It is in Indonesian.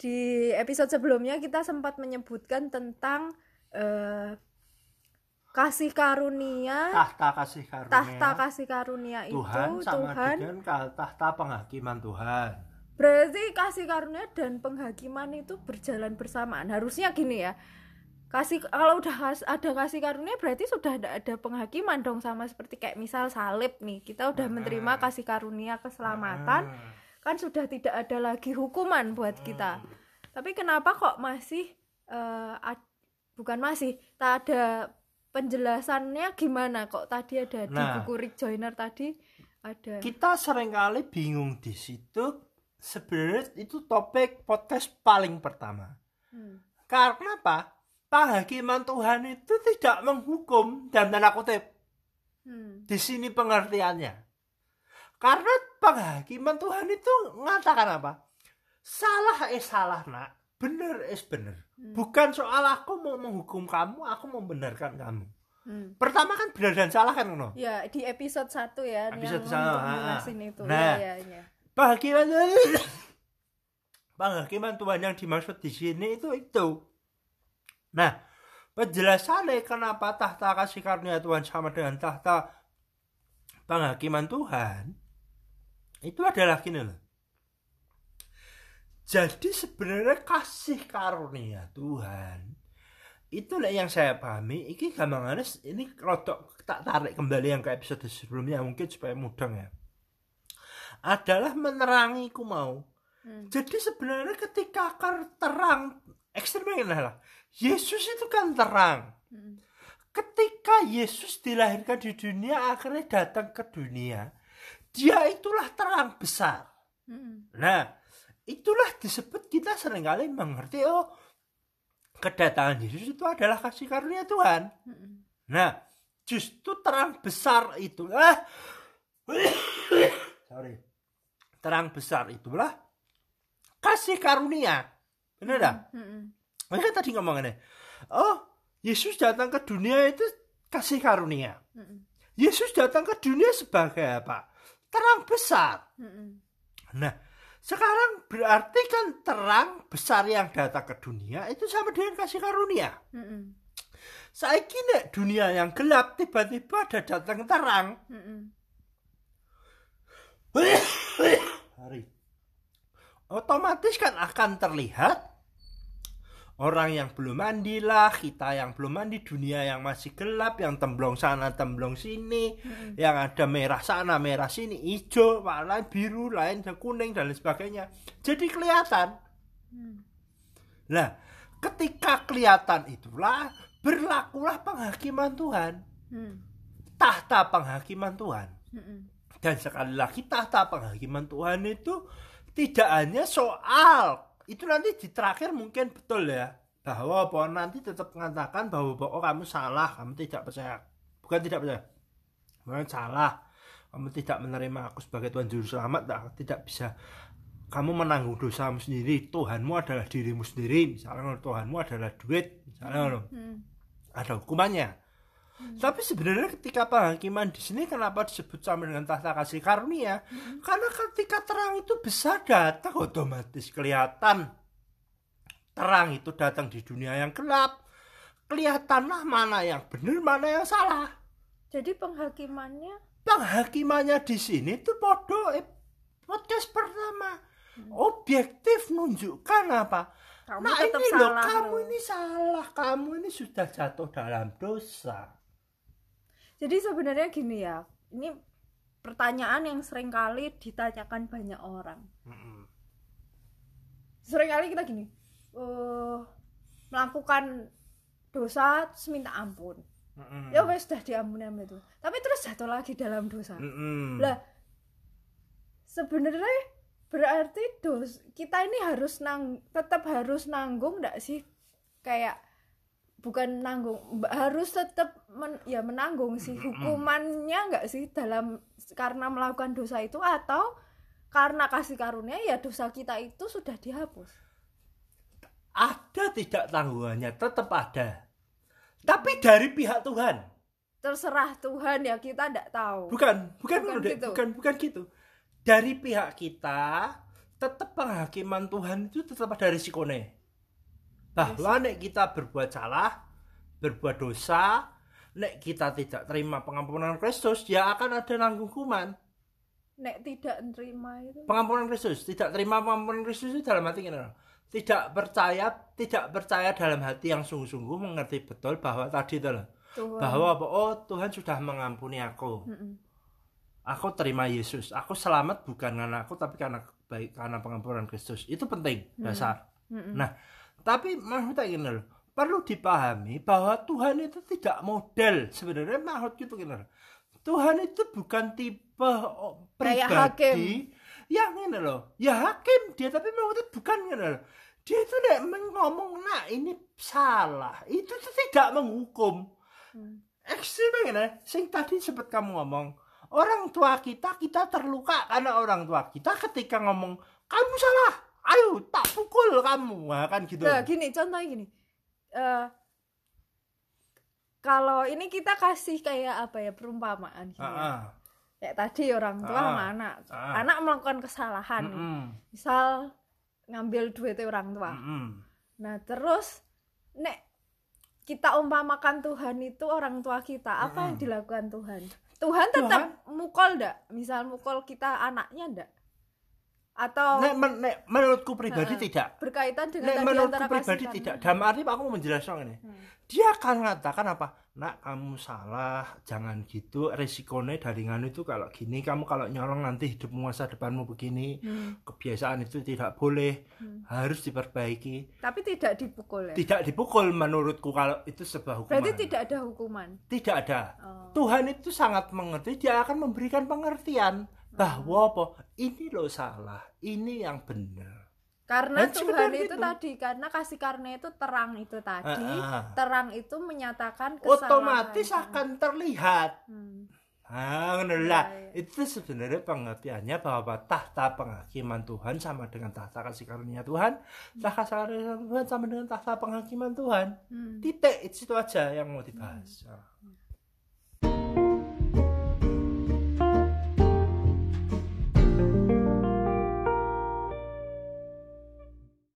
di episode sebelumnya kita sempat menyebutkan tentang eh, kasih karunia. Tahta kasih karunia. Tahta kasih karunia itu Tuhan sama Tuhan dengan tahta penghakiman Tuhan. Berarti kasih karunia dan penghakiman itu berjalan bersamaan. Harusnya gini ya kasih kalau udah ada kasih karunia berarti sudah ada ada penghakiman dong sama seperti kayak misal salib nih. Kita udah menerima kasih karunia keselamatan. Ah. Kan sudah tidak ada lagi hukuman buat kita tapi kenapa kok masih eh, ad- bukan masih tak ada penjelasannya gimana kok tadi ada di Nah. buku Rick Joyner tadi ada kita sering kali bingung di situ sebenarnya itu topik podcast paling pertama Hmm. karena apa penghakiman Tuhan itu tidak menghukum dan tanda kutip Hmm. di sini pengertiannya karena penghakiman Tuhan itu mengatakan apa salah eh salah nak benar es benar Hmm. bukan soal aku mau menghukum kamu aku mau membenarkan kamu Hmm. pertama kan benar dan salah kan no? Ya di episode 1 ya Episode yang satu, ah, ah. menjelasin itu. Nah. ya, ya, ya. penghakiman penghakiman Tuhan yang dimaksud di sini itu itu nah penjelasannya kenapa tahta kasih karunia Tuhan sama dengan tahta penghakiman Tuhan itu adalah gini loh. Jadi sebenarnya kasih karunia Tuhan itulah yang saya pahami ini gampangannya ini rodok tak tarik kembali yang ke episode sebelumnya mungkin supaya mudeng ya. Adalah menerangi ku mau. Hmm. jadi sebenarnya ketika terang ekstrimnya adalah Yesus itu kan terang. Hmm. ketika Yesus dilahirkan di dunia akhirnya datang ke dunia dia itulah terang besar Hmm. Nah, itulah disebut kita sering kali mengerti oh kedatangan Yesus itu adalah kasih karunia Tuhan. Hmm. Nah, justru terang besar itu ah sorry. Terang besar itulah kasih karunia. Benar dah? Hmm. Mereka tadi ngomongnya, oh Yesus datang ke dunia itu kasih karunia. Hmm. Yesus datang ke dunia sebagai apa? Terang besar. Hmm. Nah, sekarang berarti kan terang besar yang datang ke dunia itu sama dengan kasih karunia. Hmm. Saya kira dunia yang gelap tiba-tiba ada datang terang. Hmm. Hari. Otomatis kan akan terlihat orang yang belum mandi lah, kita yang belum mandi, dunia yang masih gelap, yang temblong sana, temblong sini, Hmm. yang ada merah sana, merah sini, hijau, warna biru, lain kuning dan lain sebagainya. Jadi kelihatan. Hmm. Nah, ketika kelihatan itulah berlakulah penghakiman Tuhan, Hmm. tahta penghakiman Tuhan. Hmm. Dan sekali lagi tahta penghakiman Tuhan itu tidak hanya soal itu nanti di terakhir mungkin betul ya bahwa bahwa nanti tetap mengatakan bahwa bahwa oh, kamu salah, kamu tidak percaya, bukan tidak percaya, bukan salah, kamu tidak menerima aku sebagai Tuhan Juru Selamat, tak, tidak bisa. Kamu menanggung dosamu sendiri, Tuhanmu adalah dirimu sendiri, misalnya Tuhanmu adalah duit, misalnya Hmm. ada hukumannya. Tapi sebenarnya ketika penghakiman di sini kenapa disebut sama dengan tahta kasih karunia? Karena ketika terang itu besar datang otomatis kelihatan terang itu datang di dunia yang gelap. Kelihatanlah mana yang benar, mana yang salah. Jadi penghakimannya Penghakimannya di sini tuh podo eh, podcast pertama. Objektif nunjukkan apa? kamu nah tetap ini loh, kamu ini salah, kamu ini sudah jatuh dalam dosa. Jadi sebenarnya gini ya, ini pertanyaan yang sering kali ditanyakan banyak orang. Sering kali kita gini, eh melakukan dosa terus minta ampun. Mm-mm. Ya wes sudah diampuni sama itu. Tapi terus jatuh lagi dalam dosa. Mm-mm. Lah sebenarnya berarti dos kita ini harus nang tetap harus nanggung nggak sih kayak bukan nanggung harus tetap men- ya menanggung sih. Hukumannya nggak sih dalam karena melakukan dosa itu? Atau karena kasih karunia ya dosa kita itu sudah dihapus? Ada tidak tanggungannya? Tetap ada. Tapi dari pihak Tuhan. Terserah Tuhan ya kita nggak tahu. Bukan bukan Bukan bukan gitu. bukan bukan gitu. Dari pihak kita tetap penghakiman Tuhan itu tetap ada risikonya bahwa nek kita berbuat salah berbuat dosa nek kita tidak terima pengampunan Kristus ya akan ada nanggung hukuman. Nek tidak nerima itu. Pengampunan Kristus tidak terima pengampunan Kristus itu dalam hati gini loh. tidak percaya tidak percaya dalam hati yang sungguh-sungguh mengerti betul bahwa tadi itu loh. Tuhan. Bahwa oh Tuhan sudah mengampuni aku. Aku terima Yesus. Aku selamat bukan karena aku tapi karena baik karena pengampunan Kristus. Itu penting dasar. Nah, tapi maksudnya gini loh, perlu dipahami bahwa Tuhan itu tidak model sebenarnya maksud itu gini loh. Tuhan itu bukan tipe oh, Kayak pribadi yang ini loh, ya hakim dia tapi maksudnya bukan gini loh. Dia itu nek ngomong nah ini salah, itu tuh tidak menghukum. Hmm. Ekstrim gini, sing tadi sempat kamu ngomong, orang tua kita kita terluka karena orang tua kita ketika ngomong kamu salah, ayo tak pukul kamu, Wah, kan gitu. Nah, gini contohnya gini Eh, kalau ini kita kasih kayak apa ya perumpamaan gitu Ah, ya. ah. kayak tadi orang tua Ah. sama anak Ah. anak melakukan kesalahan. Mm-mm. misal ngambil duitnya orang tua Mm-mm. nah terus nek kita umpamakan Tuhan itu orang tua kita apa yang Mm-mm. dilakukan Tuhan Tuhan tetap mukul ndak misal mukul kita anaknya ndak atau Nek, men- nek menurutku pribadi Ha-ha. tidak. berkaitan dengan Nek tadi menurutku pribadi kasih tidak. Dalam arti aku mau menjelaskan ini. Hmm. Dia akan mengatakan apa? Nak kamu salah, jangan gitu. Resikonya dari nganu itu kalau gini, kamu kalau nyolong nanti hidupmu masa depanmu begini. Hmm. Kebiasaan itu tidak boleh, Hmm. harus diperbaiki. tapi tidak dipukul ya Tidak dipukul menurutku kalau itu sebuah hukuman. berarti tidak ada hukuman Tidak ada. Oh. Tuhan itu sangat mengerti, dia akan memberikan pengertian bahwa apa? Ini loh salah, ini yang benar. karena sekedar Tuhan itu gitu. tadi karena kasih karunia itu terang itu tadi Ah, ah. terang itu menyatakan kesalahan Otomatis akan terlihat. Hmm. Ah, lah. Iya, Itu sebenarnya pengertiannya bahwa tahta penghakiman Tuhan sama dengan tahta kasih karunia Tuhan. Tahta kasih karunia Tuhan sama dengan tahta penghakiman Tuhan. Hmm. Titik itu aja yang mau dibahas. Ah.